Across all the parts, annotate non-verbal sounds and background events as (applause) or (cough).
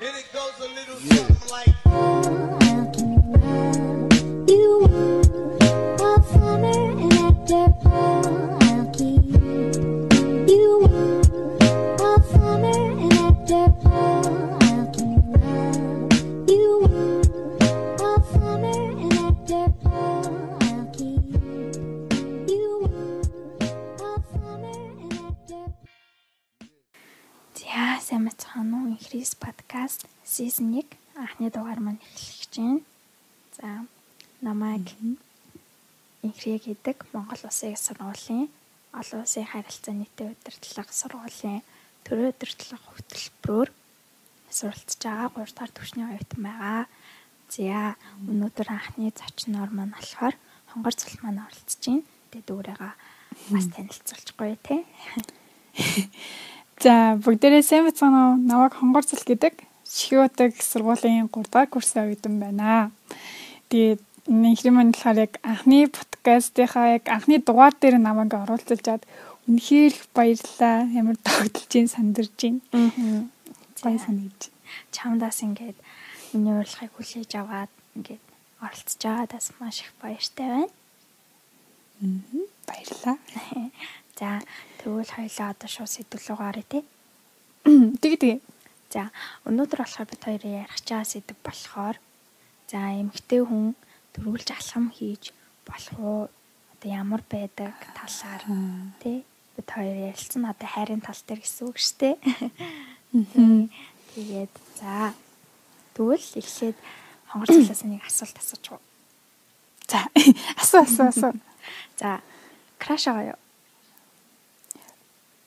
And it goes a little something like. Сизон 1 анхны дугаар маань эхлэх гэж байна. За намайг Инхриг гэдэг Монгол Улсын сургуулийн олон улсын харилцаа нийтийн удирдлага сургуулийн төрөө удирдлага хөтөлбөрөөр суралцж байгаа 3 дахь төвчний оюутан байгаа. За өнөөдөр анхны зочноор маань болохоор хонгор цул маань оролцож байна. Тэгээд өөрийгөө бас танилцуулчихгүй тий. (laughs) За бүгдээрээ сайн бацгаана уу? Намайг Хонгор цэл гэдэг Шихиотаг сургуулийн 3 дахь курсын оюутан байна. Тэгээд энэ ихрийн маань болохоор яг анхны подкастынхаа яг анхны дугаар дээр намайг оруулж чад үнэхээр их баярлалаа. Ямар тогтолж ин сандарж ин. Аа. Баяр санагдаж. чамдаас ингээд миний урилгыг хүлээж аваад ингээд оролцож байгаадаас маш их баяртай байна. Баярлалаа. (laughs) За тэгвэл хоёлаа одоо шууд сэдв рүү гаръя тий. Тэгээ тэгээ. За өнөөдөр болохоор бид хоёрын ярих чаа сэдв болохоор за эмгтэй хүн дөрвөлж алхам хийж болох уу? Одоо ямар байдаг талаар тий бид хоёр ярилцсан одоо хайрын тал дээр гэсэн үг шүү дээ. Тэгээд за тэгвэл эхлээд хонгор цалаас нэг асуулт асууж уу. За (laughs) асуу асуу асуу. За краш байгаа юу?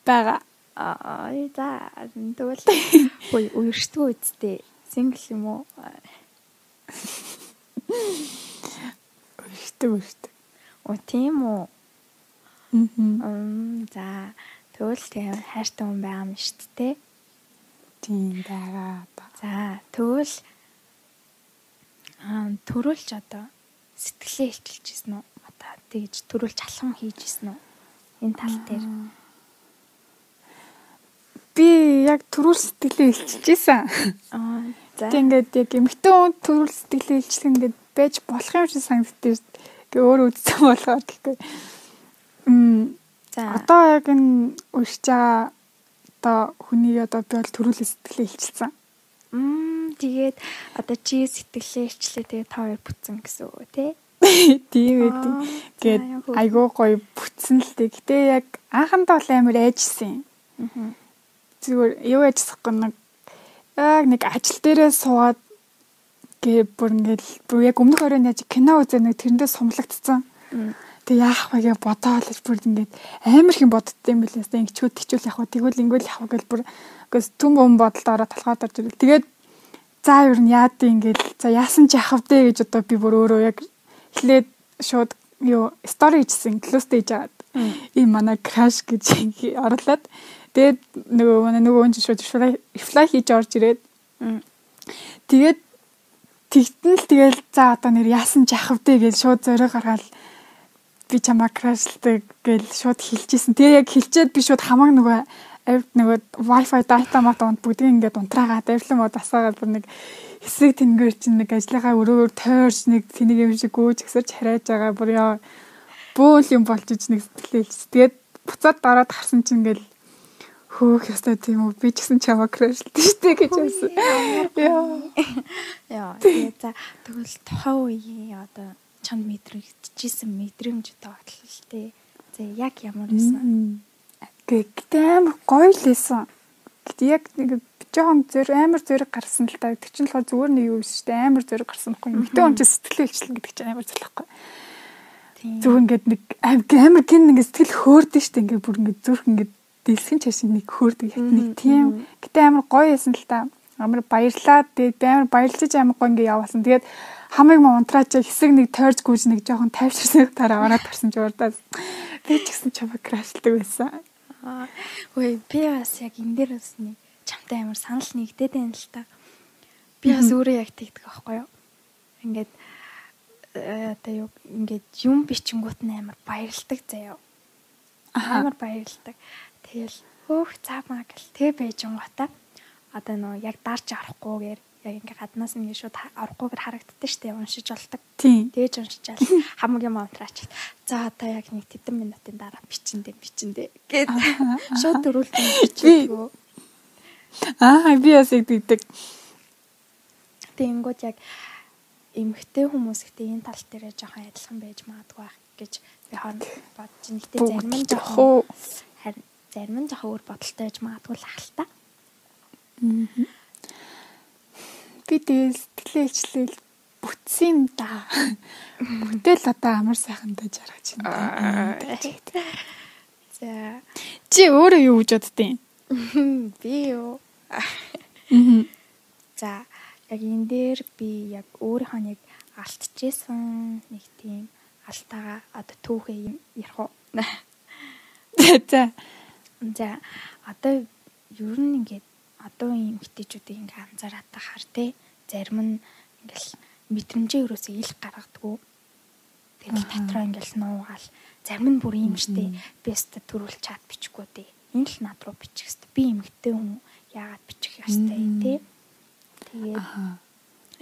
Бага. Аа за тэгвэл үе үершдгөө үсттэй сингл юм уу? Өртөг өртөг. Оо тийм үү. Мм. За тэгвэл тийм хайртай хүн байгаа юм шүү дээ. Тийм байгаа. За тэгвэл аа төрүүлж одоо сэтгэлээ илчилжсэн үү? Одоо тэгж төрүүлж алхам хийжсэн үү? Энэ тал дээр. Би яг төрүүл сэтгэлээ илчилжсэн. Аа Тэг ингээд яг эмхтэн хүн төрүүл сэтгэлээ илчлэх ингээд байж болох юм шиг санагддаг шүү дээ. Гэ өөр үзсэн болохоор гэхгүй. Мм за одоо яг энэ өршиж байгаа одоо хүний одоо би бол төрүүл сэтгэлээ илчилсэн. мм тэгээд одоо чи сэтгэлээ илчлээ тэгээд та хоёр бүтсэн гэсэн үг тий? (laughs) Тийм үү. Үү. айгуу гоё бүтсэн л дээ. Гэтэ яг анхандаа бол амар айжсэн. Аа. Зүгээр юу яжсахгүй нэг яг нэг ажил дээрээ суугаад гээ бүр ингээд бүр яг өмнөх оройн яаж кино үзээ нэг тэрэндээ сумлагдсан. Тэг яах вэ гэж бодоод л бүр ингээд амар их юм боддсон юм билээс. Ингэчүүд тэгчүүл яах вэ? Тэгвэл ингээл яах вэ гэж бүр үгээс түн бом бодолд ороод толгойд орж ирэл. Тэгээд за юу н яад ингээл за яасан ч яах вэ гэж одоо би бүр өөрөө яг эхлээд шууд юу стори хийсэн клост хийж агаад ийм манай краш гэж (laughs) орлоод тэгээд нөгөө манай нөгөө хүн чинь шууд флай хийж орж ирээд тэгээд тэгтэн л тэгэл за одоо нэр яасан ч яах вэ гэж шууд зөрөө гаргаад би чамаа крашлдаг гэж шууд хэлчихсэн. Тэгээ яг хэлчихэд би шууд хамаг нөгөө авд нөгөө wifi data мат унд бүгдийг ингээд унтраагаад авлаа мод асаагаад бүр нэг хэсэг тэнгэр чинь нэг ажлынхаа өрөөгөр тойрч нэг тэнийг юм шиг гүйж гисэрч харайж байгаа бүр яа бөөл юм болж ич нэг сэтгэлээ хэлж. Тэгээд буцаад дараад харсан чинь ингээл хөөх ястай тийм үү би ч гэсэн чамаа крашлдаг штэ гэж байсан. Яа. Яа, тэгээ за тэгвэл тухайн үеийн одоо чанд мэдрэгдчихсэн мэдрэмж одоо бодлоо л тээ. За яг ямар байсан? Гэтэ амар гоё л байсан. Гэтэ яг нэг жоохон зөр амар зөрөг гарсан л та. Тэг чинь болохоор зүгээр нэг юу биш дээ. Амар зөрөг гарсан байхгүй. Гэтэ он ч сэтгэл хэлчлэн гэдэг чинь амар. Тийм. Зүгээр ингээд нэг амар гин нэг сэтгэл хөөрдөн дээ. Ингээд бүр ингээд зүрх ингээд дэлсэн чашиг нэг хөөрдөг яг нэг тийм. Гэтэ амар гоё байсан л та. Амар баярлаа. Тэгээд би амар баярлаж амар гоё ингээд явуулсан. Тэгээд хамыг ма унтраач хэсэг нэг тойрч гүйж нэг жоохон тайвширсан дараа ороод гарсан ч урдаас би ч гэсэн чамаа крашлдаг байсан. Аа, Үгүй би бас яг энэ дээр бас нэг чамтай амар санал нэгдээд байна л та. Би бас өөрөө яг тэгдэг аахгүй юу? Ингээд э, одоо юу ингээд юм бичингуут нь амар баярлдаг заяа. Амар баярлдаг. Тэгэл хөөх цаамаа гэл тэг байж гоота. одоо нөө яг дарж арахгүйгээр яг ингээ гаднаас нь шууд арахгүйгээр харагддаг дээ уншиж болдог. Тэгэж уншичаал (laughs) хамгийн монтраач. За одоо яг нэг тэдэн минутын дараа бичэндээ бичэндээ гээд шууд дөрүүлж бичээгүй. Аа би бас яг дийдэг. Тэнгүүд яг эмгтэй хүмүүс ихтэй энэ тал дээр жоохон адилхан байж магадгүй байх гэж би хооронд бодож байна. Гэтэ зарим нь жоохон харин зарим нь жоохон өөр бодолтой байж магадгүй л ах л та. Би тэгээ сэтгэлээ ичлэл бүтсэн юм да. Бүтэл одоо амар сайхандаа жаргаж байна. За Чи өөрөө юу гэж боддیں۔ би юу. За яг энэ дээр би яг өөрийнхөө нэг алтжсэн нэг тийм алтаага одоо түүхээ юм ярих уу. За. За одоо ер нь ингээд одоо ийм эмэгтэйчүүдийг ингээ анзаараад тахаар те зарим нь ингээл мэдрэмжээ өрөөсөө ил гаргадаггүй. Тэгэл дотроо ингээл нуугаал зарим нь бүр юм штэ би өстө төрүүл чат бичихгүй дээ. Энэ л над руу бичих хэвээр би эмэгтэй хүн яагаад бичих ёстой те. Тэгээд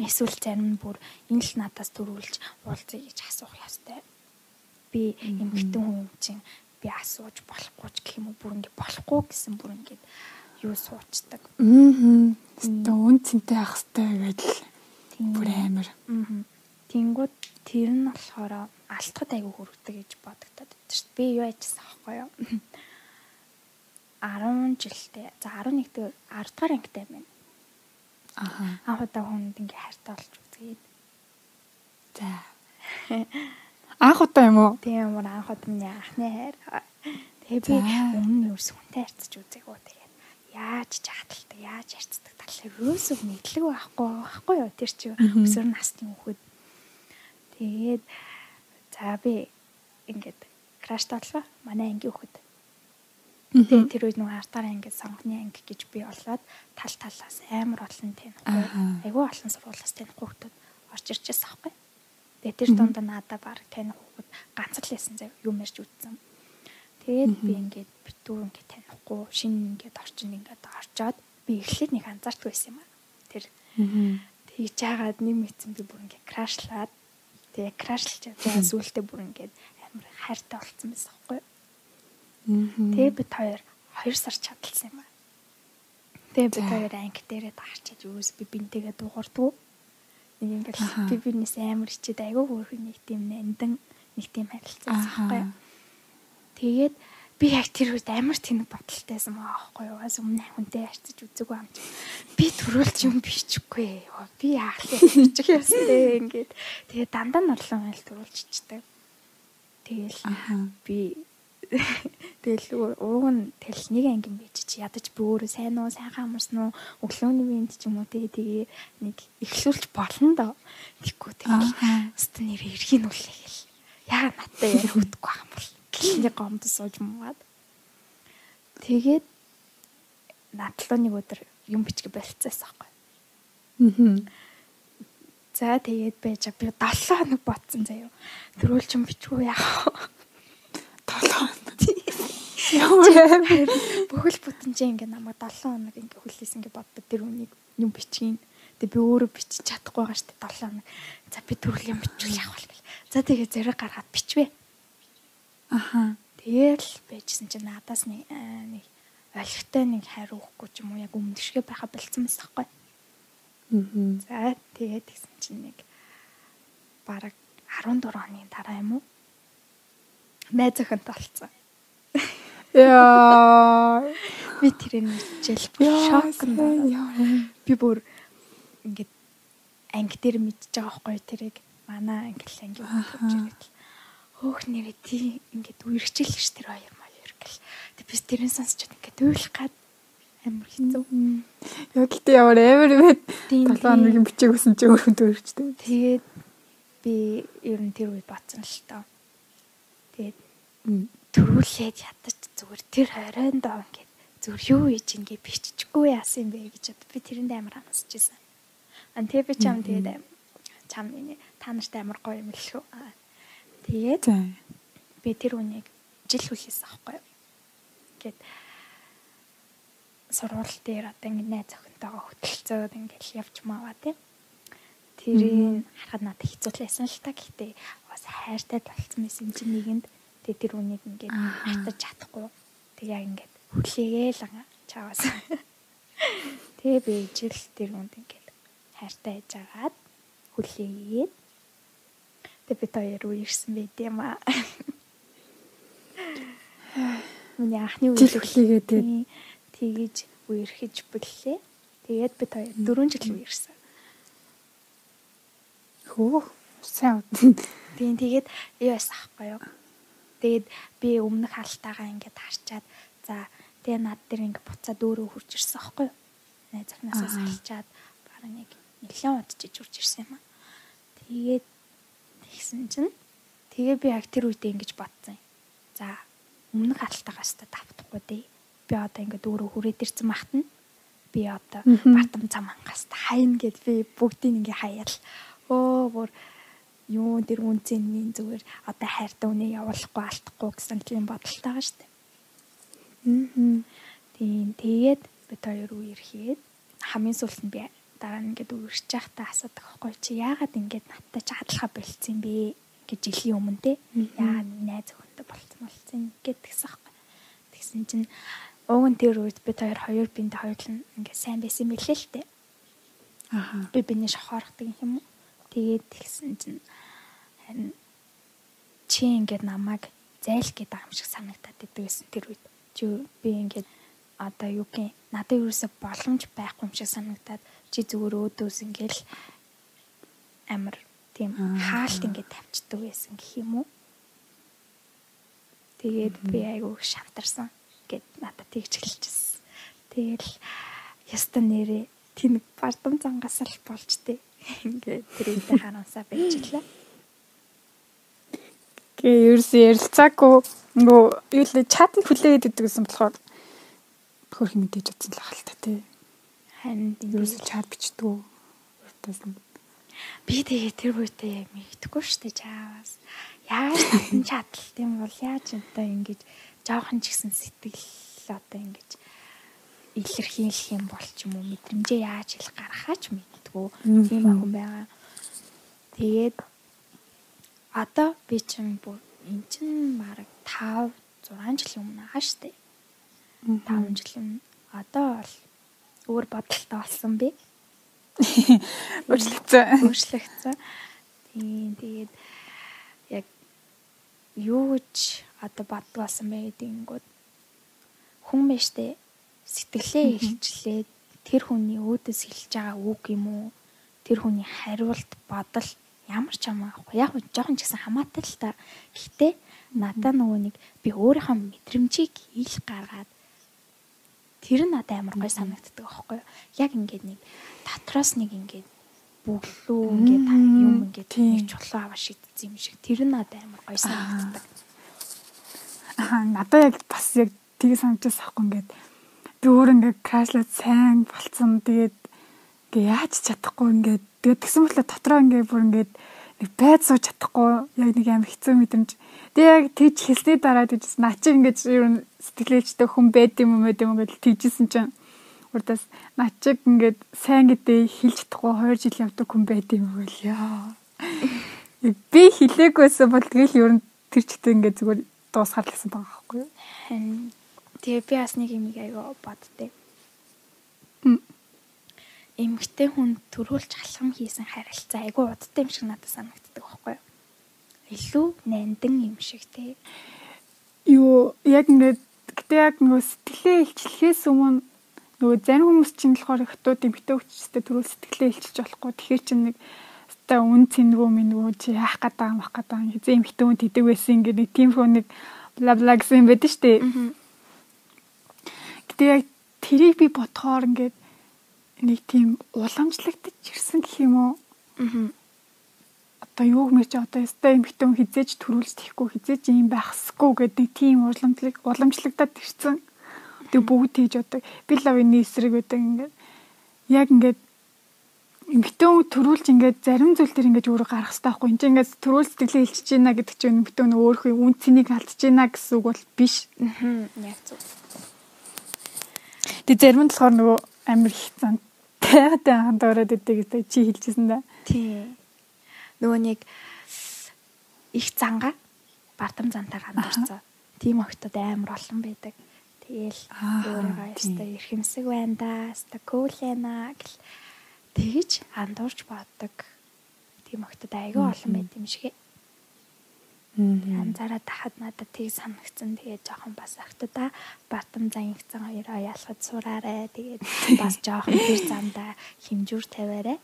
эсвэл зарим нь бүр энэ л надаас төрүүлж уулзъя гэж асуух ёстой. Би эмэгтэй хүн юм чинь би асууж болохгүй ч гэх юм уу бүр ингэ болохгүй гэсэн бүр ингэ юу суучдаг. Мм. Тэ үн цэнтэй ах хэвээр Тийм. бүр амар. Аа. Тэнгүүд тэр нь болохоор алтхад айгүй хүрдэг гэж бодогдоод байдаг шүү дээ. Би юу яжсан аахгүй юу? 10 жилтэй. За 11 дэх 10 дугаар ангитай байна. Аа. Анх удаа хүнд ингээ хайртай болж үзгээд. За. (laughs) Анх удаа юм уу? Тийм ямар анх удаа миний анхны хайр. Тэгээ би өмнө ерөөс хүнтэй харьцаж үзээгүй. Тэгээд яаж ч хаталтай, яаж харьцдаг талаар ерөөсөө мэдлэг байхгүй байхгүй юу тэр чи өсвөр насны хүүхэд. Тэгээд за би ингээд краш толгой манай анги хүүхэд. Тэгээд тэр үед нөгөө артаар ингээд сонгоны анги гэж би болоод тал талаас амар олон танихгүй. Айгүй олон сургуулиас танихгүй хүүхдүүд орж ирж байсан Тэгээд тэр дунд надаа баг таних хүүхэд ганц л байсан зав юм ярьж үтсэн. Тэгээд би ингээд битүүр ингээд танихгүй шинэ ингээд орчин ингээд орчоод би эхлээд нэг анзаардгүй байсан юм аа. Тэр тэгж жагаад нэг мэдсэн би бүр ингээд крашлаад тэгээ крашлж байгаа сүултээ бүр ингээд амар хайртай болцсон байсан байхгүй. Тэгээ бид хоёр 2 сар чадалсан юм аа. Тэгээ бид хоёр анги дээрээ таарчиж юус би бинтэйгээ дуугардгүй. Нэг ингээд Аха. би бинээс амар хичээд айгүй хөөрхөн нэг тийм нандин нэг тийм харилцаа байхгүй. Тэгээд би яг тэр үед амар тэнэг бодолтойсэн маа аахгүй юу. Бас өмнө хүнтэй харьцаж үзээгүй юм чи. Би төрүүлж юм бичихгүй. Би яахлаа бичих ёстой ингээд. Тэгээд дандаа нь орлон айл төрүүлж ичдэг. Тэгэл би тэгэл ууг нь тэл нэг ангин байж чи ядаж би өөрөө сайн уу сайхан амарсан уу өглөөний винт ч юм уу тэгээ тэгээ нэг ихлүүлж болно доо. Тэггүй тэгэл өстө нэр эрхийн үлээ гэл яа наттай ярих үтггүй юм бол гэлний гомд сууж муугаад тэгээд надлуу нэг өдөр юм бичгээ болцсон байхгүй Мм. за тэгээд байж би 7 хоног ботсон заяа. Төрүүлч юм бичгүй яах Толгой. Ямар амар. Бүхэл бүтэн чинь ингээ намайг 7 хоног ингээ хүлээсэн ингээ боддог тэр үнийг юм бичгийн. Тэгээ би өөрөө бичиж чадахгүй байгаа дээ 7 хоног. За би төрөл юм бичвэл яах вэ гэл. За тэгээ зэрэг гаргаад бичвэ. Аха. Тэгээл байжсэн чинь надаас нэг аа, нэг олигтой нэг хайр өгөхгүй ч юм уу яг өмнөшгөө байха болцсон байхгүй. Мм. За тэгээд тэгсэн чинь нэг бараг 14 хоногийн дараа юм уу? Найз охинт болцсон. Яа. Би тэрийг мэдчихэл шок. Яа. би бүр ингээд анги дээр мэдчихэж байгаа байхгүй тэрийг манай англи анги өгч ирээд хөөх нэрээ тий ингээд үерхчихэл ш тэр хоёр маяр гэл тэг би тэрэн сонсчод ингээд уйлах гад амар хэцүү Яг л тэ ямар амар Толгой тийм. нэг бичиг өсөн чи өөрөө төрчтэй. тэгээд би ер нь тэр үед батсан л тэгээд төрүүлээд ядаж зүгээр тэр хоройнд доо ингээд зүгээр юу хийж ингээд биччихгүй яасан юм бэ гэж бод би тэрэнд амар амсаж байсан. Ан тэг би чам тэгээд чам та нартай амар гоё юм л шүү. Тэгээд би тэр үнийг жил хүлээсэн аахгүй юу. Гэт сургууль дээр одоо ингэ найз охинтойгоо хөтөлцөөд ингээл явж мааваа тий. Тэрийг харахад надад хэцүүлсэн л та. Гэхдээ бас хайртай болцсон байсан юм чинь нэгэнд тэгээ тэр үнийг ингээд хатаж чадахгүй. Тэгээ ингээд хүлээгээл чаваас. (laughs) Тэгээ би ижил тэр үнд ингээд хайртай байж агаад хүлээгээд тэгээ бид хоёр үерсэн байт юм аа. (sighs) Миний анхны Жил хүлээгээд тэгэж үерхэж бүллээ. Тэгээд бид хоёр дөрөв жил үерсэн. Хөө. Сайн. (laughs) Тийм тэгээд юу яасан ахгүй юу. Тэгээд би өмнөх халтаагаа ингээд харчаад за тэгээ над дээр ингээд буцаад өөрөө хурж ирсэн ахгүй юу. Найз охиноосоо Аа. салчаад бараг нэг нэлээд удажиж хурж ирсэн юм аа. Тэгээд тэгсэн чинь тэгээ би яг тэр үедээ ингэж бодсон юм. За өмнөх халтаагаас та давтахгүй дээ. Би одоо ингээд өөрөө хүрээд ирсэн махтана. Би одоо бартам цам ангаас хайна гэд би бүгдийг ингээ хаяал. Өө бүр юу тэр үнцэнийн зүгээр одоо хайртай үнэ явуулахгүй алдахгүй гэсэн тийм бодолтойгаа штэ. Мм. Тийм тэгээд бид хоёр үерхээд хамгийн сүүлд нь би дараа нь ингээд үерч байхдаа асуудаг байхгүй чи яагаад ингээд надтай чадлахаа болцсон юм бэ гэж жилийн өмнө те яагаад найз охинтой болцсон болцсон гэд тэгсэн байхгүй. Тэгсэн чинь уг нь тэр үед бид хоёр хоёр бинд хоёулаа ингээд сайн байсан юм билээ л те. Аха. би биний шохоорхдаг юм уу. Тэгээд тэгсэн чинь чи ингээд намайг зайл гэдэг юм шиг санагдаад идэв гэсэн тэр үед. Чи би ингээд одоо юу гэх надад юусаа боломж байхгүй юм шиг санагдаад чи зүгээр өөдөөс ингээл амар тийм Аа. хаалт ингээд тавьчдаг байсан гэх юм уу. Тэгээд би айгүй шантарсан гэд надад тэгж хэлчихсэн. Тэгэл яста нэрээ тэнэг бардам зангаас л болж тээ. Ингээд тэрийдээ хараасаа байжлаа. Гээ ерөөсөө ярилцаагүй нөгөө юу л чатанд хүлээгээд идэг гэсэн болохоор хөрх мэдээж утсан л хаалта тий. Харин Ерөөсөө чат бичдэг. Уртаас нь би тэгээ тэр үедээ мэдхгүй штэ чаавас. Яаж татан чадалт юм бол яаж одоо ингэж жоохон ч гэсэн сэтгэл одоо ингэж илэрхийлэх юм бол ч юм уу мэдрэмжээ яаж хэл гаргахаач мэдтгүү. Тийм охин байгаа. Тэгээд одоо би чинь бүр эн чинь бараг 5 6 жилийн өмнө аа штэ. 5 жилийн өмнө. Одоо бол өөр бодолтой болсон би. (laughs) өөрчлөгдсөн. өөрчлөгдсөн. Тийм тэгээд яг юу гэж одоо бодгоосон бэ гэдэнгүүт хүн мэштэй сэтгэлээ илчлээд тэр хүний өөдөөс хэлж байгаа үг юм уу тэр хүний хариулт бодол ямар ч юм аахгүй яг жоохон ч гэсэн хамаатай л та гэхдээ надаа нөгөө нэг би өөрийнхөө мэдрэмжийг ил гаргаад тэр нь надад амар гой санагддаг аахгүй юу. яг ингээд нэг дотроос нэг ингээд бүглүү ингээд юм ингээд нэг чулуу аваа шидсэн юм шиг тэр нь надад амар гой санагддаг. Аа надад яг бас яг тийг санагдчихсан ахгүй ингээд би өөр ингээд крашлаад сайн болцсон. Тэгээд ингээ яаж чадахгүй ингээд тэгээд тэгсэн мэтлээ дотроо ингээ бүр ингээд нэг байд сууж чадахгүй яг нэг амар хэцүү мэдрэмж. Тэгээд яг тэгж хэлсний дараа тэгж наа чи ингээд ер нь сэтгэлээчтэй хүн байд юм уу мэд юм ингээд тэгжсэн чинь урдаас наа чи ингээд сайн гэдэг хэлж чадахгүй 2 жил явдаг хүн байд юм уу яа. Би хэлээгүйсэн бол тэгэл ер нь тэр чигтээ ингээд зүгээр дуусгаар л гэсэн байгаа байхгүй юу? Тэгээ би бас нэг юм айгаа боддээ. Эмгтэй хүн төрүүлж алхам хийсэн харилцаа айгүй удтай юм шиг надад санагддаг байхгүй юу? Илүү нандин юм шиг тий. юу яг ингээд гэтээ яг нөгөө сэтгэлээ илчлэхээс өмнө нөгөө зарим хүмүүс чинь болохоор их тууд эмхтэй хүчтэй төрөл сэтгэлээ илчилж болохгүй тэгэхээр чинь нэг өстой үн цэнгүү мингүү чи яах гээд байгаа мах гээд байгаа хизээ эмхтэй хүн тэдэг байсан ингээд нэг тийм хөө нэг бла бла гэсэн юм байдаг штэ гэтээ яг тэрийг би бодохоор ингээд нэг тийм уламжлагдаж ирсэн гэх юм уу Аа. одоо юуг мэрч одоо өстой эмхтэй хүн хизээж төрүүлж тэхгүй хизээж юм байхсгүй гэдэг тийм уламжлаг уламжлагдаад ирсэн. Тэг бүгд тийж одоо би лавны эсрэг гэдэг ингээд яг ингээд эмхтэй хүн төрүүлж ингээд зарим зүйл төр ингээд өөрөө гарах хэрэгтэй байхгүй. Энд ингээд төрүүл сэтгэлээ илчиж байна гэдэг чинь эмхтэй хүн өөрөө үн цэнийг алдчихж байна гэсэн үг бол биш. Аа. Яг зөв. Тэг зарим нь болохоор нөгөө амар их зан тайгатай анханд ороод идэг гэдэг чи хэлжсэн да. Тий. Нөгөө нэг их занга бардам зантаар хандурцаа. Тийм охтод амар олон байдаг. Тэгэл тийм. яста эрхэмсэг байна да, яста кулэна гэл тэгж хандуурч боддог. Тийм охтод айгүй олон байт юм шиг. Анзаараад тахад надад тийг санагцсан. Тэгээд жоохон бас охтодаа бардам зан ихцэн хоёроо ялахад сураарэ. Тэгээд бас (laughs) жоохон тэр замдаа хэмжүүр тавиарэ.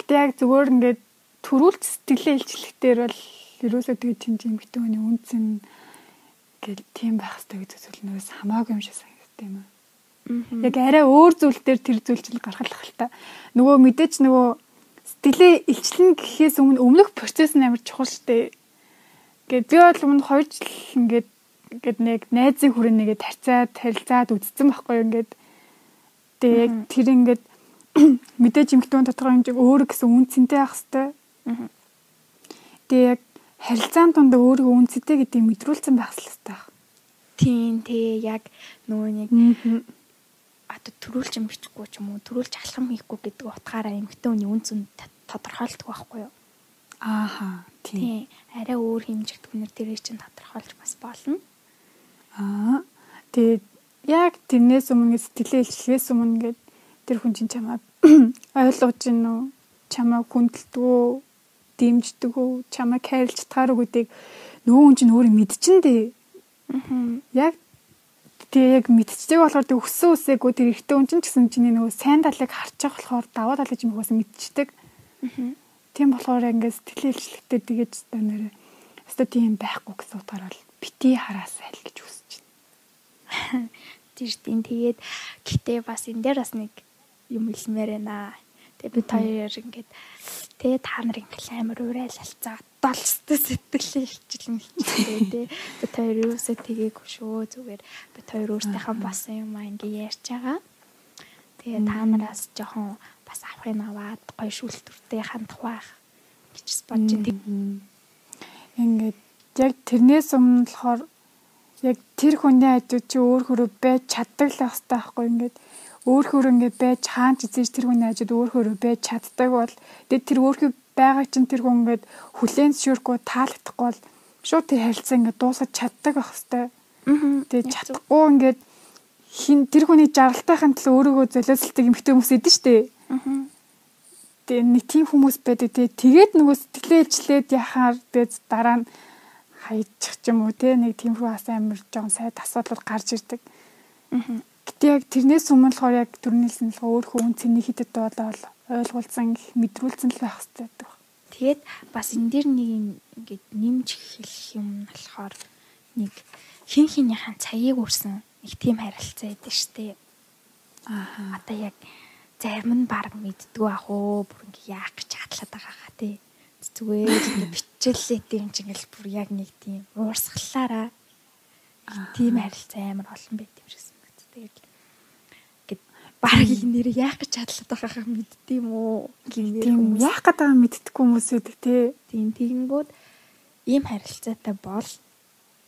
Гэтэ яг зүгээр ингээд төрүүлж сэтгэлээ илчлэхтэр бол ерөөсөө тэгээ тийм тийм битүү хүний үнц нь гэл тийм байх хэрэгтэй гэж зөвлөнөөс хамаагүй юм шиг санагдсан юм аа. Яг арай өөр зүйл дээр тэр зүйл чинь гаргалах л та. Нөгөө мэдээч нөгөө сэтгэлээ илчлэн гэхээс өмнө өмнөх процесс нь амар чухал штэ. Гэт би бол өмнө 2 жил ингээд ингээд нэг найзын хүрээнийг тарцаад харилцаад үдцсэн байхгүй ингээд. Яг тэр ингээд (clears throat) мэдээж эмхтэн тодорхой хэмжээг өөр гэсэн үнцэнтэй байх хэвээр. Тэгээ яг харилцаан донд өөрийгөө үнцэнтэй гэдгийг мэдрүүлсэн байх хэрэгтэй байх. Тийм тий яг нөгөө нэг одоо төрүүлж юм бичихгүй ч юм уу төрүүлж алхам хийхгүй гэдэг утгаараа эмгтэн хүний үн цэн тодорхойлдог байхгүй юу. Ааха. Тийм. Арай өөр хэмжигдэх хүнээр тэрийг чинь тодорхойлж бас болно. Аа. Тэгээд яг тэрнээс өмнө сэтгэлээ илчлээс өмнө гээд тэр хүн чинь чамайг (clears throat) ойлгож гин үү? Чамайг хүндэлдэг үү? Дэмждэг үү? Чамайг хайрлж чадхаар үү гэдгийг нөгөө хүн чинь өөрөө мэдчихэн дээ. Аа. Яг тэгээ яг мэдчихдэг болохоор тэг өссөн үсээгүй тэр ихтэй хүн чинь гэсэн чиний нөгөө сайн талыг байгаа болохоор даваа талыг чинь угаасаа мэдчихдэг. Аа. Тийм болохоор ингээд сэтгэлээ илчлэхдээ тэгэж та нэрээ. Хэвээ тийм байхгүй гэсэн утгаараа бити хараасай л гэж үсэж байна. (laughs) Тэр тийм тэгээд гэтээ бас энэ дээр бас нэг юм хэлмээр байна. Тэгээ бид хоёр ингээд тэгээ та нар ингээд амар уриалалцаа долстой сэтгэлээ хичээл мэлчтэй тий. Бид хоёр юусаа тгээгүй шүү зүгээр бид хоёр өөртөөхөө басан юм аа ингээд ярьж байгаа. Тэгээ та нараас жоохон бас авахын аваад гоё шүүлтүртэй хандах байх гэж бодож байна. Ингээд яг тэрнээс өмнө болохоор яг тэр хүний хажууд чи өөр хөрөө байж чаддаг л байх хэрэгтэй байхгүй ингээд өөр хөрөө ингээд байж хаан ч эзэж тэр хүний хажууд өөр хөрөө байж чаддаг бол тэгээд тэр өөр хөрөө байгаа чинь тэр хүн ингээд хүлээн зөвшөөрөхгүй таалагдахгүй бол шууд тэр харилцаа ингээд дуусах чаддаг байх хэрэгтэй. Тэгээд чадахгүй ингээд хин тэр хүний жаргалтайхын төлөө өөрийгөө золиослдог эмхтэй хүмүүс идэв штэ. Тэгээ нэг тийм хүмүүс байдаг. Тэгээ тэгээд нөгөө сэтгэлээ илчлээд яхаар тэгээд дараа нь хаячих ч юм уу те нэг тиймэрхүү бас амар жоон сайд асуудлууд гарч ирдэг. Гэтэ яг тэрнээс өмнө болохоор яг төрнэлсэн л өөрөө хүн цэний хитэд болоо ойлгуулсан мэдрүүлсэн л байх хэрэгтэй байдаг. Тэгээд бас энэ дэр нэг ингээд нэмж хэлэх юм болохоор нэг хин хинийхэн цагийг үрсэн нэг тийм харилцаа байдаг штеп. Аа. Одоо яг зарим нь баг мэддгүү ах уу бүр ингээ яах гэж хадлаад байгаа хаа тий. Зүгээр ингээ бичээлээ тийм ч ингээл бүр яг нэг тийм уурсгалаараа тийм харилцаа амар олон байт юм шиг санагд. Тэгээд ингээд баг нэр яах гэж хадлаад байгаа хаа мэддэм үү хүмүүс яах гээд байгаа мэддэггүй хүмүүс үүдэг те. Тийм тэгэнгүүт ийм харилцаатай бол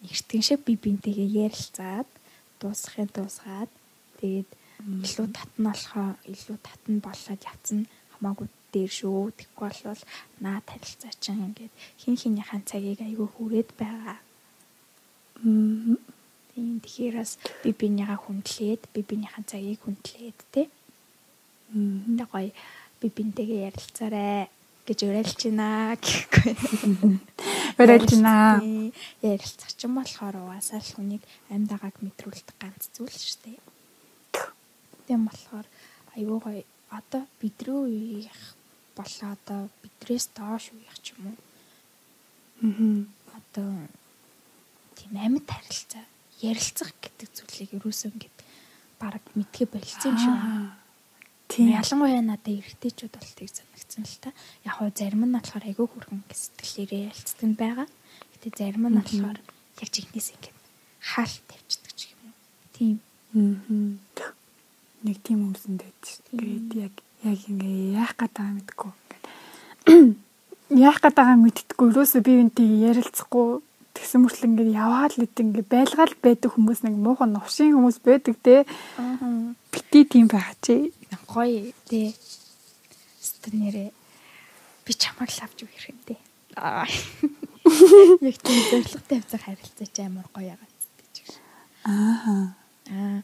нэгтгэн шиг би бинтэйгээ ярилцаад дуусгахын дуусгаад тэгээд илүү татна болохоо илүү татна болоод явцсан хамаагүй дээр шүү. Тэгэхгүй бол наад харилцаа чинь ингээд хин хинийхэн цагийг айгүй хүрээд байгаа. Мм. Тийм тэгэхээр бас би бинийгаа хүндлээд би бинийхэн цагийг хүндлээд те. Мм. Гоё би бинтэйгээ ярилцаарай гэж уриалж байна гэхгүй. (laughs) Бариад байна. Ярилцах ч юм болохоор угаасаа л хүнийг амьд байгааг мэдрүүлдэг ганц зүйл шүү дээ. Тийм болохоор айгүй гоё одоо бидрүү үеих болоо одоо бидрээс доош үеих ч юм уу. Мм. Одоо тийм амьд харилцаа ярилцах гэдэг зүйлийг юусэн ингээд баг мэдхээ болцсон юм шиг. Тийм. Ялангуяа надад эргэжтэйчүүд бол тийг санагдсан л та. Яг хоо зарим нь болохоор айгүй хүрхэн сэтгэлээрээ ялцдаг нь байгаа. Гэтэ зарим нь болохоор яг жигнэс ингээд хаалт тавьчихдаг ч юм уу. Тийм. Мм. Нэг тийм юмсан дээд шүү. Тэгээд яг яг ингээ яах гээд байгаа мэдгүй. Яах гээд байгаа мэдтггүй. Юусоо би энтэй ярилцахгүй тэгсэн мөртлөө ингээ яваад л ингээ байлгаал байдаг хүмүүс нэг муухан новшин хүмүүс байдаг те. Аа. би тийм байгаа чи. гоё тий. Стэнэрэ би чамаар л авч өгөх юм. Аа. (laughs) Яг тийм зоригтой явцаар харилцаач амар гоё байгаа гэж. Аа. Аа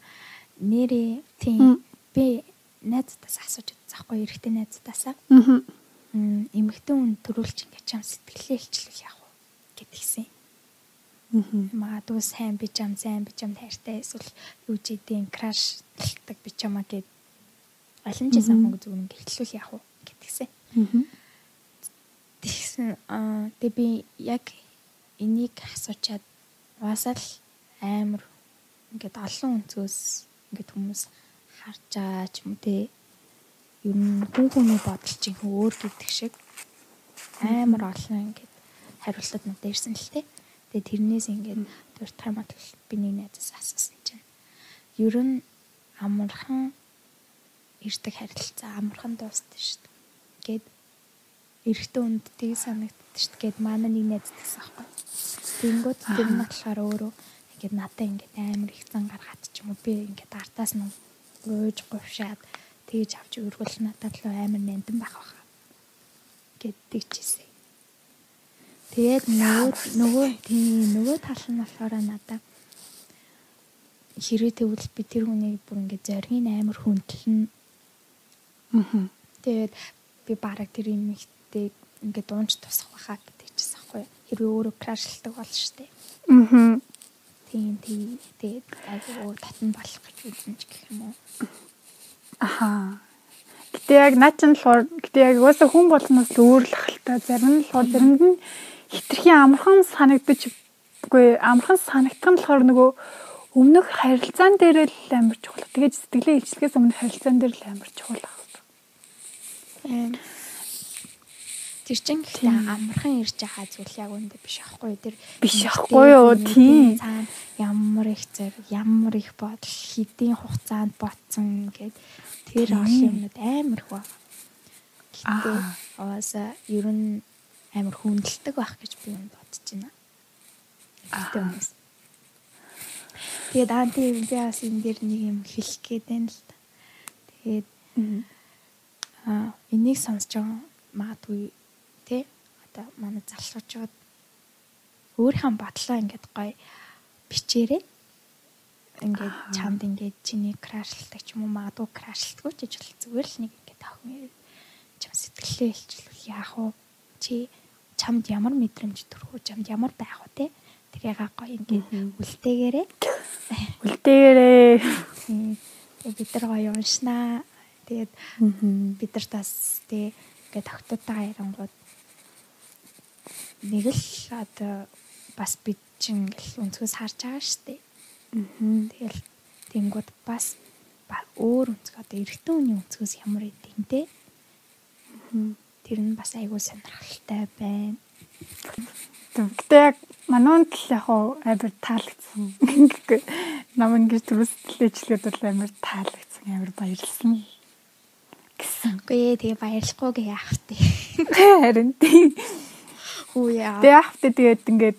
нэрээ тийм би найзтаас асууж үзэхгүй эрэгтэй найзтаасаа. Мгм. Мм эмэгтэй хүн төрүүлж ингээд чам сэтгэлээ илчлэх яах вэ гэдгийгсэн. Мгм. Магадгүй сайн би чам сайн би чам тайртай эсвэл юу ч идэм краш талдаг би чамаа гэд олон ч самаг зүгээр ингээд хэллүүл яах вэ гэдгийгсэн. Мгм. Тэгсэн аа тэг би яг энийг асуучаад угаасаа л амар ингээд олон өнцгөөс ингээд хүмүүс харж байгаа ч юм те ер нь хүн хүний бодол чинь өөр гэдэг шиг амар олон ингээд хариултад надад ирсэн л те. Тэгээ тэрнээс ингээд тэр таймат би нэг найзаас асуусан чинь ер нь амархан ирдэг харилцаа амархан дуусдаг шүү дээ. Гэт эрэгтэй хүнд тийг санагддаг шүү дээ. Гэт манай нэг найз гэсэн аахгүй. Тэнгүүд тэр нь болохоор өөрөө ингээд надад ингээд амар их зан гаргаад ч юм уу би ингээд артаас нь ууж говшаад тэгж авч өргөл надад л амар нандин байх баха. Гэт тэгчихсэн. Тэгээд нөгөө нөгөө тийм нөгөө тал нь болохоор надад хэрэг тэгвэл би тэр хүнийг бүр ингээд зоргийн амар хүндэлнэ Мгм. Тэгээд би бараг тэр юм ихтэй ингээд дуунч тусах байхаа гэдэг чийсэн аахгүй. Хэрвээ өөрөө крашлдаг бол штэ. Мгм. Тийм тийм тэгээд айгүй татан болох гэж үзэн ч гэх юм уу. Аха. Гэтэ яг наа чин болохоор гэтэ яг уусаа хүн болноос л өөр л ахaltaа зарим нь болохоор заримд нь хитрхийн амархан санагдаж үгүй амархан санагдах нь болохоор нөгөө өмнөх харилцаан дээр л амар чухал. Тэгээд сэтгэлээ илчлэхээс өмнө харилцаан дээр л амар чухал байх. Тэр чинь гэхдээ амархан ирж байгаа зүйл яг үүндээ биш аахгүй тэр Биш аахгүй юу, тийм. цаана ямар их зэрэг ямар их бодол хэдийн хугацаанд ботсон гэд тэр олон юмнууд амар. Гэхдээ Аа. угаасаа ер нь амар хүндэлдэг байх гэж би юм бодож байна. Гэхдээ хүмүүс. Тэгээд анти би бас энэ дэр нэг юм хэлэх гээд байна л та. Тэгээд аа энийг сонсож байгаа магадгүй тий одоо манай залхуучууд өөрийнхөө бодлоо ингээд гоё бичээрэй. Ингээд чамд ингээд чиний крашлдаг ч юм уу магадгүй крашлдаггүй ч гэж бол зүгээр л нэг ингээд охин чам сэтгэлээ илчлүүл яах вэ? Чи чамд ямар мэдрэмж төрөх вэ? Чамд ямар байх вэ те? Тэр ягаа гоё ингээд үлдээгээрээ (laughs) Үлдээгээрээ. Бид нар гоё уншнаа. Тэгээд бид нар тас тий ингээд тогтоотойгоо ярангууд нэг л одоо бас бид чинь ингээл өнцгөөс харж байгаа штэ. Тэгэл тэнгууд бас ба- өөр өнцгөө одоо эрэгтэй хүний өнцгөөс ямар идэм те. Тэр нь бас айгүй сонирхолтой байна. Яг мануунд л яг амар таалагдсан. Гэхгүй нам ингэж төрөсөлтэйчлээд бол амар таалагдсан. Амар баярлсан. Үгүй ээ тэгээ баярлахгүй яах вэ? Харин тийм. Хүү яа. Тэгээ яахтай тэгээд ингээд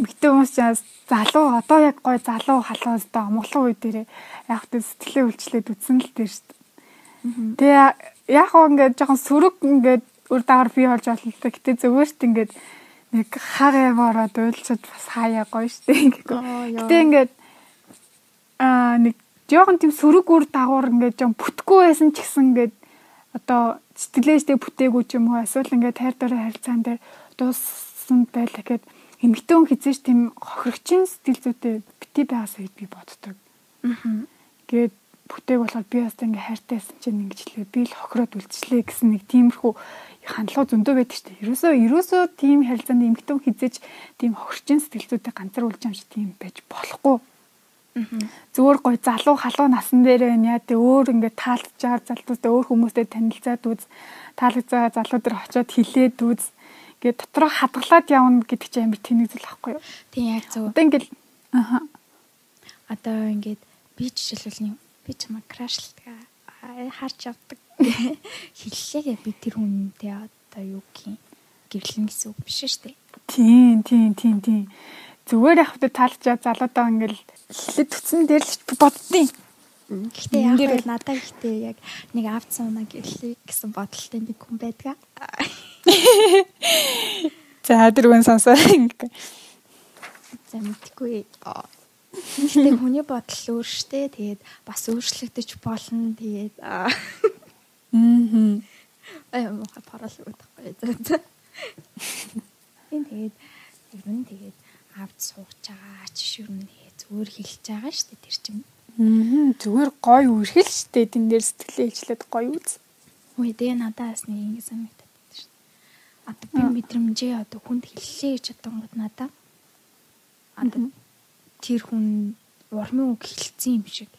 Гэтэ хүмүүс чаас залуу одоо яг гой залуу халуун өстө амглан үе дээр яг тэ сэтгэлээ үйлчлээд үтсэн л дээ шүү дээ. Тэгээ яг гоо ингээд жоохон сөрөг ингээд үр дагавар бий болж болно л дээ. Гэтэ зөвхөрт ингээд нэг хагаа бороод уйлчаад бас хаяа гоё. Аа, яа. Гэтэ ингээд аа нэг жоохон тийм сөрөг үр дагавар ингээд жоон бүтггүй байсан ч гэсэн ингээд одоо сэтгэлээстэй бүтээгүй ч юм уу эсвэл ингээд тайр дөрөө харилцаан дээр дууссан байлаа гэхэд эмэгтэй хүн хизээш тийм хохирогчийн сэтгэл зүйтэй бити байгаасаа гэж би боддог. Аа. Тэгээд бүтээг болохоор би бас ингээ хайртайсан чинь ингэж хэлээ би л хохироод үлдчихлээ гэсэн нэг тиймэрхүү хандлага зөндөө байдаг шүү дээ. Ерөөсөө ерөөсөө тийм харилцаанд эмэгтэй хүн хизээч тийм хохирогчийн сэтгэл зүйтэй ганцар үлж юм шиг тийм байж болохгүй. Зүгээр гой залуу халуун насан дээр байна яа тэ өөр ингээ таалж байгаа залуустай өөр хүмүүстэй танилцаад үз таалж байгаа залуудаар очиод хилээд үз гээ дотроо хадгалаад явна гэдэг чинь амар тэнэг зүйл байхгүй юу? Тийм яг зөв. Одоо ингээл аха Одоо ингээд би жишээлбэл би чамаа крашлдаг харж явдаг хэллээгээ би тэр хүнтэй одоо юу гин гэрлэн гэсэн үг биш шүү дээ. Тийм, тийм, тийм, тийм. Зүгээр яг хөтө таалчаа залуудаа ингээл хилэд төцсөн дээр л боддیں۔ Гэхдээ яг бол надад ихтэй яг нэг авцсан унаа гэрлээ гэсэн бодолтой нэг хүн байдаг. За дөрвөн сонсоо. За мэдгүй. Аа. Гэхдээ хүний бодол өөр штэ. Тэгээд бас өөрчлөгдөж болно. Тэгээд аа Мм. аа мохо парал өгдөхгүй. За за. Энэ тэгээд ер нь тэгээд авд сууж байгаа ч ер нь тэгээд зүгээр хэлж байгаа штэ тэр чинь. Мм. Зүгээр гой үрхэл штэ тэн дээр сэтгэлээ ижлээд гой үз. Үгүй дээ надаас нэг ингэ шүү. Одоо би мэдрэмжээ одоо хүнд хэллээ гэж бодонгод надаа. Одоо тэр хүн урмын үг хэлсэн юм шиг.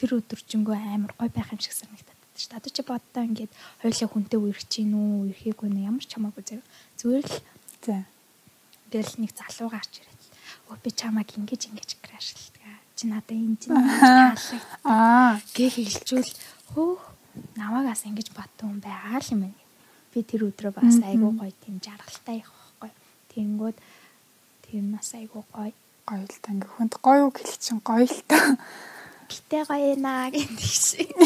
Тэр өдөржингөө амар гой байх юм шиг санагдаад байна шүү. Одоо чи боддоо ингээд хоёулаа хүнтэй үерч гин үү, үерхийгүй нэ ямар ч хамаагүй зэрэг. Зүгээр л За. тэгэл нэг залуу гарч ирээд. Өө би чамаг ингэж ингэж крашилдаг. Чи надад энэ чинь таалаг (laughs) Аа. гээ хэлжүүл хөөх намаагаас ингэж баттун байгаа л юм байна. Би тэр өдрөө бас айгуу гоё тийм жаргалтай явах байхгүй. Тэнгүүд тэр нас айгуу гоё. Гоё л та ингээ хүнд гоё үг хэлэх чинь гоё л та. Гэтэ гоё наа гэдэг шиг. (laughs)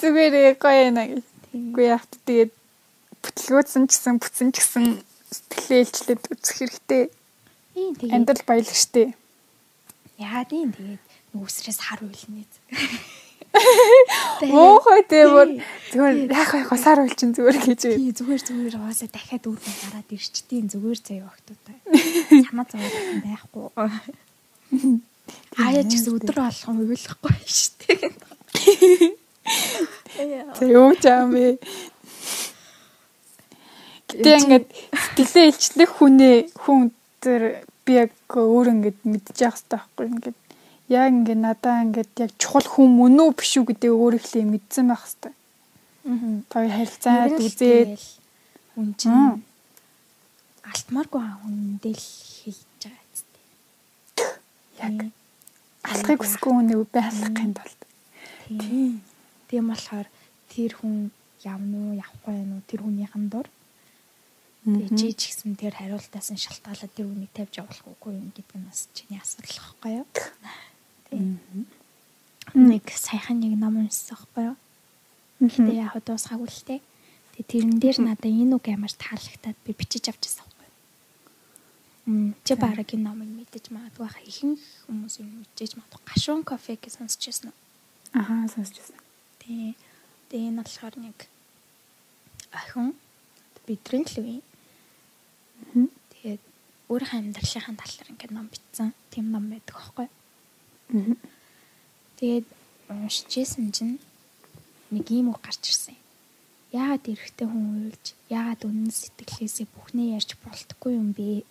Зүгээр гоё наа гэж. тийм. Яах вэ тэгээд бүтлгөөдсөн ч гэсэн бүтсэн ч гэсэн сэтгэлээ ижлээд үзэх хэрэгтэй. Ийм тэгээд Амьдрал баялаг штэ. яа тийм тэгээд нүсрээс хар уйлнэ. (laughs) (laughs) Муухай дээр зүгээр яах вэ госаар уйл чинь зүгээр гэж. Тий зүгээр зүгээр уусаа дахиад үргэн гараад ирчдیں۔ зүгээр заяа өгтүүдээ. Санаа зовоод байхгүй. Аяа ч гэсэн өдөр болгон уйлахгүй шүү дээ. За юу ч юм бэ. Гэтэ ингээд сэтгэлээ илчлэх хүнээ хүн тэр би яг өөр ингээд мэдчих хэрэгтэй байхгүй ингээд яг ингээд надаа ингээд яг чухал хүн мөн үү биш үү гэдэг өөрөглөө мэдсэн байх хэвээр. Аа. Тоо харилцаад үзээд үн чинь алтмааргүй хүндэл хийж байгаа зү. Яг алахыг хүсэхгүй хүнийг байхын тулд. Тийм. Тийм болохоор тэр хүн явна уу, явахгүй нь тэр хүнийхэн дур. Тэгээд чи ч гэсэн тэр хариултаас нь шалтгаалаад тэр үнийг тавьж явуулах үгүй юм гэдэг нь бас чиний асуудал واخхой юу тий. Нэг саяхан нэг ном уншсан байхгүй юу? Гэхдээ яг дуусгаагүй л тий. Тэгээ тэрэн дээр надаа энэ үг ямар таалагтаад би бичиж авчихсан байхгүй юу? Чи бараг энэ номыг мэдэж магадгүй хаа ихэнх хүмүүс юм мэдээж магадгүй гашуун кофе гэж сонсчихсан уу? Ахаа сонсчихсан. Тий. Тэгээ энэ болохоор нэг охин бидрийн л үе. Тэгээд өөр амьдралынхаа талаар ингээд ном бичсэн. Тим ном байдаг аахгүй юу? Тэгээд уншижсэн чинь нэг ийм үг гарч ирсэн. юм. Яагаад эрэгтэй хүн уйлж, яагаад үнэн сэтгэлээсээ бүхнээ ярьж болтгүй юм бэ?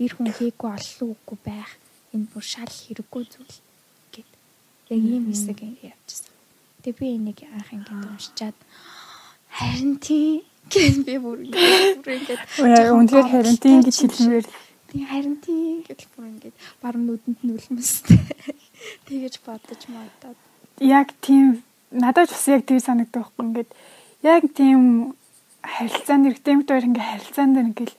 Ир хүн хийггүй оллоо үгүй байх. Энэ бүр шал хэрэггүй зүйл гэд. Яг ийм хэсэг явчихсан. Тэгээ би энийг анх ингээд уншичаад харин тийм гэж би бүр ингээд үнээр харин тийм гэж хэлмээр Тийм харин тийм гэж бүр ингээд баруун нүдэнд нь үлмэстэй. (laughs) Тэгэж бодож модод. яг тийм надад ч бас яг тийм санагддаг байхгүй. Ингээд яг тийм харилцаанд эргэтэй юмтай хоёр ингээд харилцаанд ингээд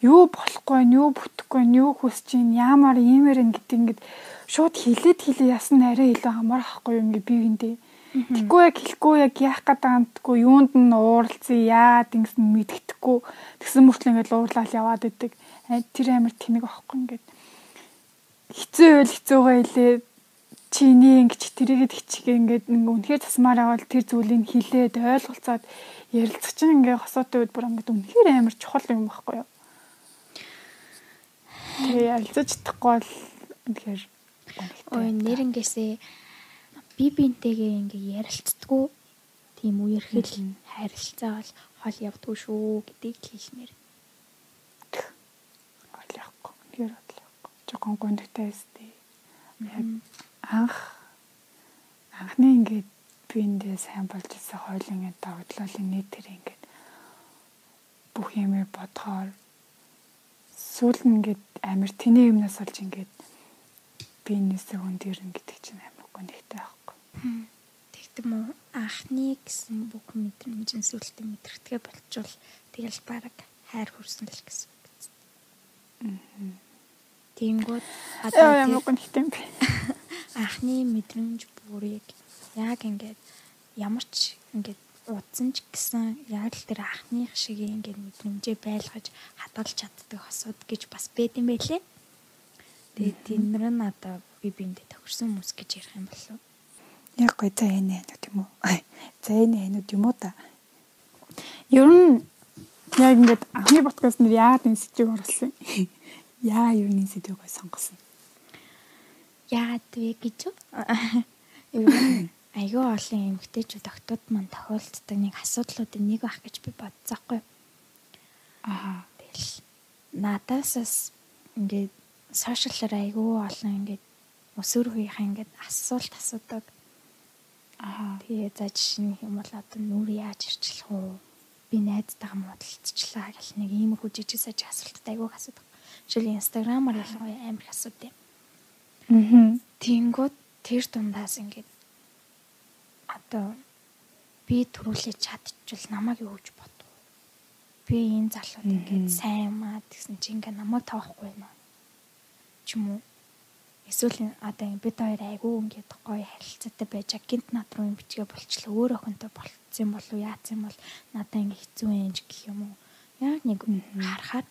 юу болохгүй байна юу бүтэхгүй байна юу хүсэж чинь яамаар иймэр ин гэдэг ингээд шууд хилээд хилээ ясна арай илүү амар ахгүй юм ингээд биеиндээ Тэггүй яг хэлэхгүй яг яах гээд таамтгүй юунд нь ууралцсан яад ингэсэн мэдгэдэггүй тэгсэн мөртлөө ингээд уурлал яваад идэг тэр амар тэнэг аахгүй ингээд. Хэцүү байл хэцүүгээ хэлээ. Чиний ингэж тэрийгэд хичгээ ингээд ингээ үнэхээр засмаар авал тэр зүйлийг хилээд ойлголцоод ярилцах чинь ингээ хосоотой үед бүр ингээд үнэхээр амар чухал юм байхгүй юу. Тэгээ ярилцаж чадахгүй бол үнэхээр Ой нэрнгээсээ би бинтэйгээ ингээ ярилцдаггүй. Тийм үерхэл харилцаа бол хол явдгүй шүү гэдгийг хэлмээр. Ойлгохгүй. Үнэхээр ойлгохгүй. Жохон гондогтай өстэй. Яг анх анхны ингээд би эндээ сайн болж ирсэн хойлын ингээд догтлолын нийт тэр ингээд бүх юмыг бодохоор сүүл нь ингээд амар тэний юмнаас болж ингээд би энэсээ хүн дээр ингээд чинь амар гондогтай байхгүй. Тэгдэм үү анхны гэсэн бүх мэдрэмжийн сүлтээ мэдрэгдэгэ болчвол тэгэл баг хайр хүрсэн л гэсэн биз. Тэнгүүд одоо ямар гондогтай юм бэ? анхны мэдрэмж бүрийг яг ингээд ямар ч ингээд удсан ч гэсэн яг л тэр анхных шиг ингээд мэдрэмжээ байлгаж хадгалж чаддаг хосууд гэж бас байд юм байлээ. Тэгээд тэндэр нь одоо би биэндээ тохирсон хүмүүс гэж ярих юм болов. Яг гой за энэ хэнүүд юм уу? За энэ хэнүүд юм уу та? Ер нь яг ингээд анхны подкаст нэр яагаад энэ сэдвийг оруулсан? Яа энэ сэдвийг сонгосон? Яагаад (laughs) вэ гэж юу? Айгүй олон эмгтээчүүд октод маань тохиолддог нэг асуудлуудын нэг байх гэж би бодсоохгүй. Аа. Тэгэл надаасаас ингээд сошиаллаар айгүй олон ингээд өсвөр үеийнхэн ингээд асуулт асуудаг. Аа. Тэгээ за жишээ нь юм бол одоо нүр яаж ирчлэх үү? Би найзтайгаа муудалцчлаа гэл нэг иймэрхүү жижиг саж асуултад айгүй асуудаг. Жишээл инстаграмаар ялангуяа амар их асуудаг. Мгм. Тэнгүүд тэр дундаас ингээд одоо би төрүүлээ чадчихвал намайг юу гэж бодов? Би энэ залууд ингээд сайн юм аа гэсэн чи ингээд намайг тоохгүй байна. Ч юм уу? Эсвэл одоо бид хоёр айгүй ингээд гоё харилцаатай байж гинт над руу юм бичгээ болчлоо өөр охинтой болцсон болов уу яатсан бол надаа ингээд хэцүү юм гэх юм уу? Яг нэг харахаар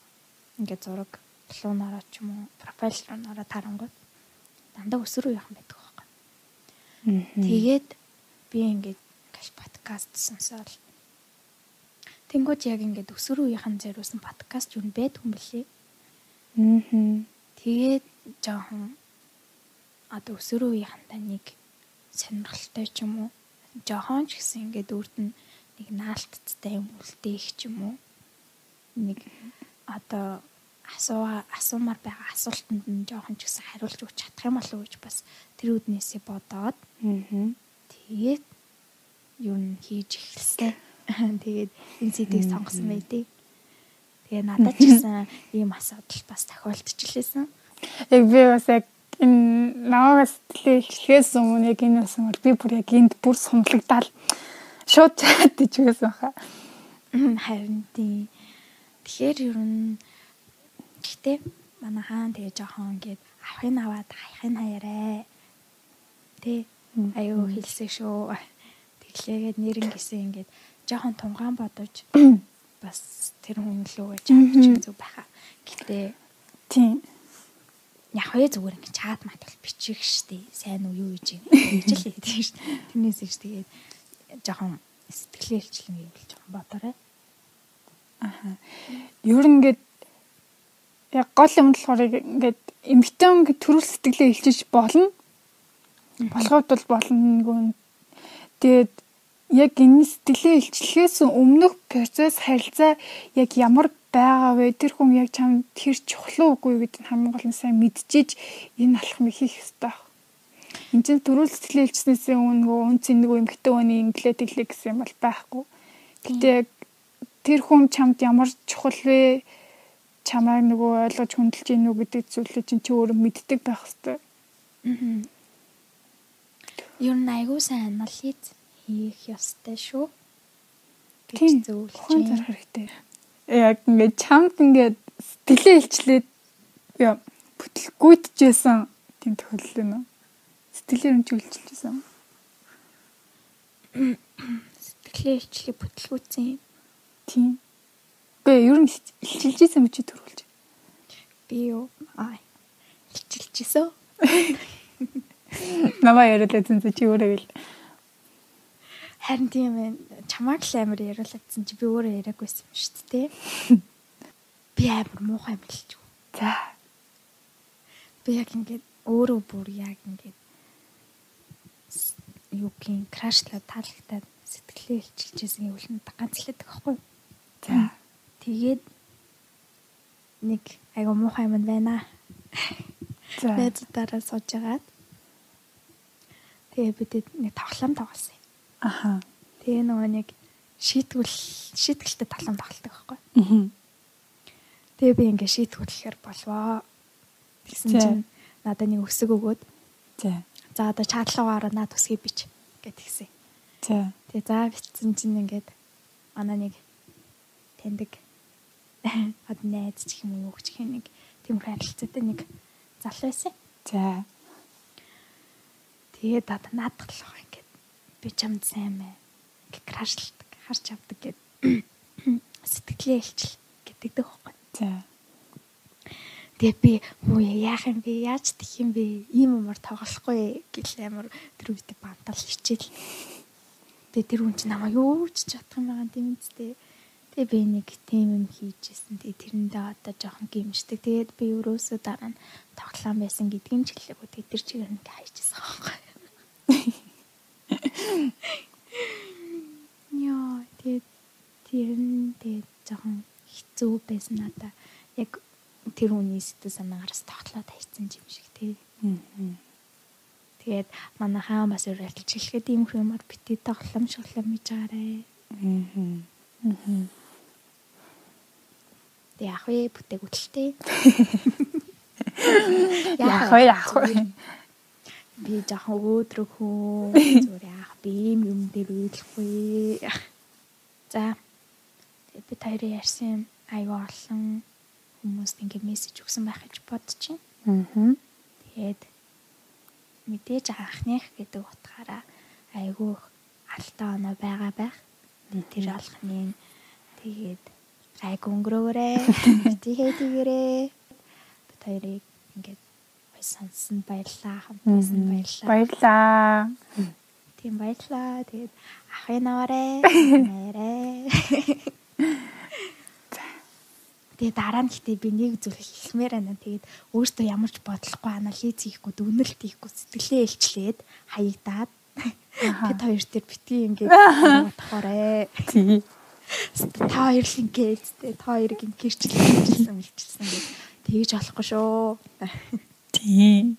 ингээд зураг руунаараа ч юм уу профайл руунаараа тарангууд дандаа өсвөр үеийнхэн байдаг байхгүй. Тэгээд би ингээд гаш подкаст сонсоол. Тэнгүүд яг ингээд өсвөр үеийнхэн зориулсан подкаст юу байдаг юм бэлээ. Мгм. Тэгээд жоохон одоо өсвөр үеийнхэнтэй нэг сонирхолтой ч юм уу. Жоохон ч гэсэн ингээд үрд нь нэг наалтцтай юм үлдээх ч юм уу. Нэг одоо асуу асуумаар байгаа асуултанд нь жоохон ч гэсэн хариулж өгч чадах юм болов уу гэж бас тэр үднээсээ бодоод Мгм. Тэгээд юу н хийж эхэлсэн. (laughs) Тэгээд энэ сэдвийг сонгосон байдیں۔ Тэгээ надад ч гэсэн ийм асуудал бас тохиолдчихлээсэн. Яг би бас яг энэ наваагаас сэтгэлээ илчлэхээс өмнө яг энэ болсон бол би бүр яг энд бүр сумлагдаал шууд чадчих байсан хаа. Харин тийм. Тэгэхээр ер нь гэхдээ манай хаан тэгээ жоохон ингээд авахын аваад хайхын хаяраа. Тэ? Аюу хэлсэн шүү. Тэглээгээд нэрэн гисэн ингээд жоохон тунгаан бодож (clears throat) бас тэр хүн лөө чадчих зүг байхаа. Гэтэ Тийм. хөө зүгээр ингэ чат мат бол бичих штеп сайн уу юу гэж ингэж л (laughs) хийдэг штеп тэрнээс иш тэгээд жоохон сэтгэлээ илчлэн гэвэл жоохон бодорой Ер нь ингээд яг гол юм болохоор ингээд эмгтэн төрөл сэтгэлээ илчиж болно. Болоход бол болно. Тэгээд яг энэ сэтгэлээ илчлэхээс өмнөх процесс харилцаа яг ямар байгаа вэ? Тэр хүн яг чамд тэр чухал уугүй гэдэг нь хамгийн гол нь сайн мэдчихэж энэ алхам хийх хэрэгтэй. Энд чинь төрөл сэтгэлээ илчснээс өмнө үн цэн нөгөө эмгтэн хүний инглээ тэглээ гэсэн юм бол байхгүй. Гэтэ тэр хүн чамд ямар чухал вэ? Чамайг нөгөө ойлгож хүндэлж гинүү гэдэг зүйлээ чинь чи өөрөө мэддэг байх хэрэгтэй. ер нь айгуу сайн анализ хийх ёстой шүү Тийм. зөвлөж Хүн зарах хэрэгтэй. Яг ингээд чамд ингээд сэтгэлээ илчлээд яа бүтэл гүйтжсэн тийм тохиолдол юм уу? Сэтгэлээр нь чөлжилжсэн. сэтгэлээ илчлэг бүтлгүүцэн Тийм. Гэ ер нь илчилжсэн мэт чи төрүүлж. би юу аа илчилжсэн (laughs) Намаа яриулаа зэн чи өөрөө гэл. харин тийм ээ чамааг л амар яриулагдсан чи би өөрөө яриаггүйсэн юм шүү дээ (laughs) би амар муухай юм хэлж юу За. би яг ингээд өөрөө бүр яг ингээд с- юу гин крашлаа таалагтаад сэтгэлээ илчилжсэн гэвэл нь ганц хэлээд байгаа байхгүй юу? За. Тэгээд нэг айгу муухай юм байна. За. Найзуудаараа сууж агаад тэгээ бид нэг тоглоом тоглосон. Аха. Тэгээ нөгөө нэг шийтгүүл шийтгэлтэй тоглоом тоглолдог байхгүй. Мгм. Тэгээ би ингээ шийтгүүлэхээр болвоо. Тэгсэн чинь надад нэг өсөг өгөөд За. за одоо чатлагаараа наад өсгий бич гэт гисэн. За. Тэгээ за битсэн чинь ингээд манай нэг таньдаг од найз ч юм уу ч гэх нэг тийм харилцаатай нэг залуу байсан. За. Тэгээд одоо наадах л байгаа ингээд би чамд сайн мэ. Ингээ крашлдаг, харж авдаг гэд (clears throat) сэтгэлээ илчил гэдэг дэх байхгүй. За. Тэгээ би муу яах юм бэ? Яаж тэх юм бэ? Ийм юмар тоглохгүй гэл амар тэр үед бантал хичээл. Тэгээ тэр хүн чинь намайг юу ч чадах юм байгаа юм зү. Тэгээ би нэг тийм юм хийжсэн. Тэгээ тэрэндээ одоо жоохон гимждэг. Тэгээд би өрөөсөө дараа нь тоглоом байсан гэдгийг ч хэлээгүй. Тэгээ тэр чигээр нэг хайжсэн байхгүй. Яа, тэгээд тэр нь тэгээд жоохон хэцүү байсан надаа. Яг тэр хүний сэтгэл санаагаараас тогтлоод хайцсан юм шиг тий. Тэгээд манай хаан бас өрөөлж хэлэхэд ийм юмар битээ тоглоом шоглоом хийж байгаарэ. Тэг яах вэ бүтээг үтэлтэй. (laughs) Яах вэ яах вэ? Би жоохон өөдрөг хүн (laughs) зүгээр яах би ийм юм дээр үйлэхгүй. За. Тэгээд би таараа ярьсан аюу олон хүмүүст ингээ мессеж өгсөн байх гэж бодчих. Аа. Тэгээд мэдээж анхных гэдэг утгаараа айгүй их алтай оноо байгаа байх. Тэр алхныг тэгээд гайг өнгөрөөрэй. Тэгээ тэгэрээ. Бид хоёрыг ингээд сонсон баярлаа. Хамтсан баярлаа. Баярлаа. Тийм баярлаа. Тэгээд ахын наваарэ. Нэрэ. Тэгээ дараа нь гэтээ би нэг зүйл хэлмээр байна. Тэгээд өөртөө ямар ч бодлохгүй анализ хийхгүй, дүнэлт хийхгүй сэтгэлээ илчлээд хаягдаад бид хоёр төр битгий ингээд (laughs) бодохоорэ. Тий. Та хоёр л ингээд тэ та хоёрыг ингээрчлээ хэлсэн хэлчихсэн гэдэг. Тэгж болохгүй шүү. Тий.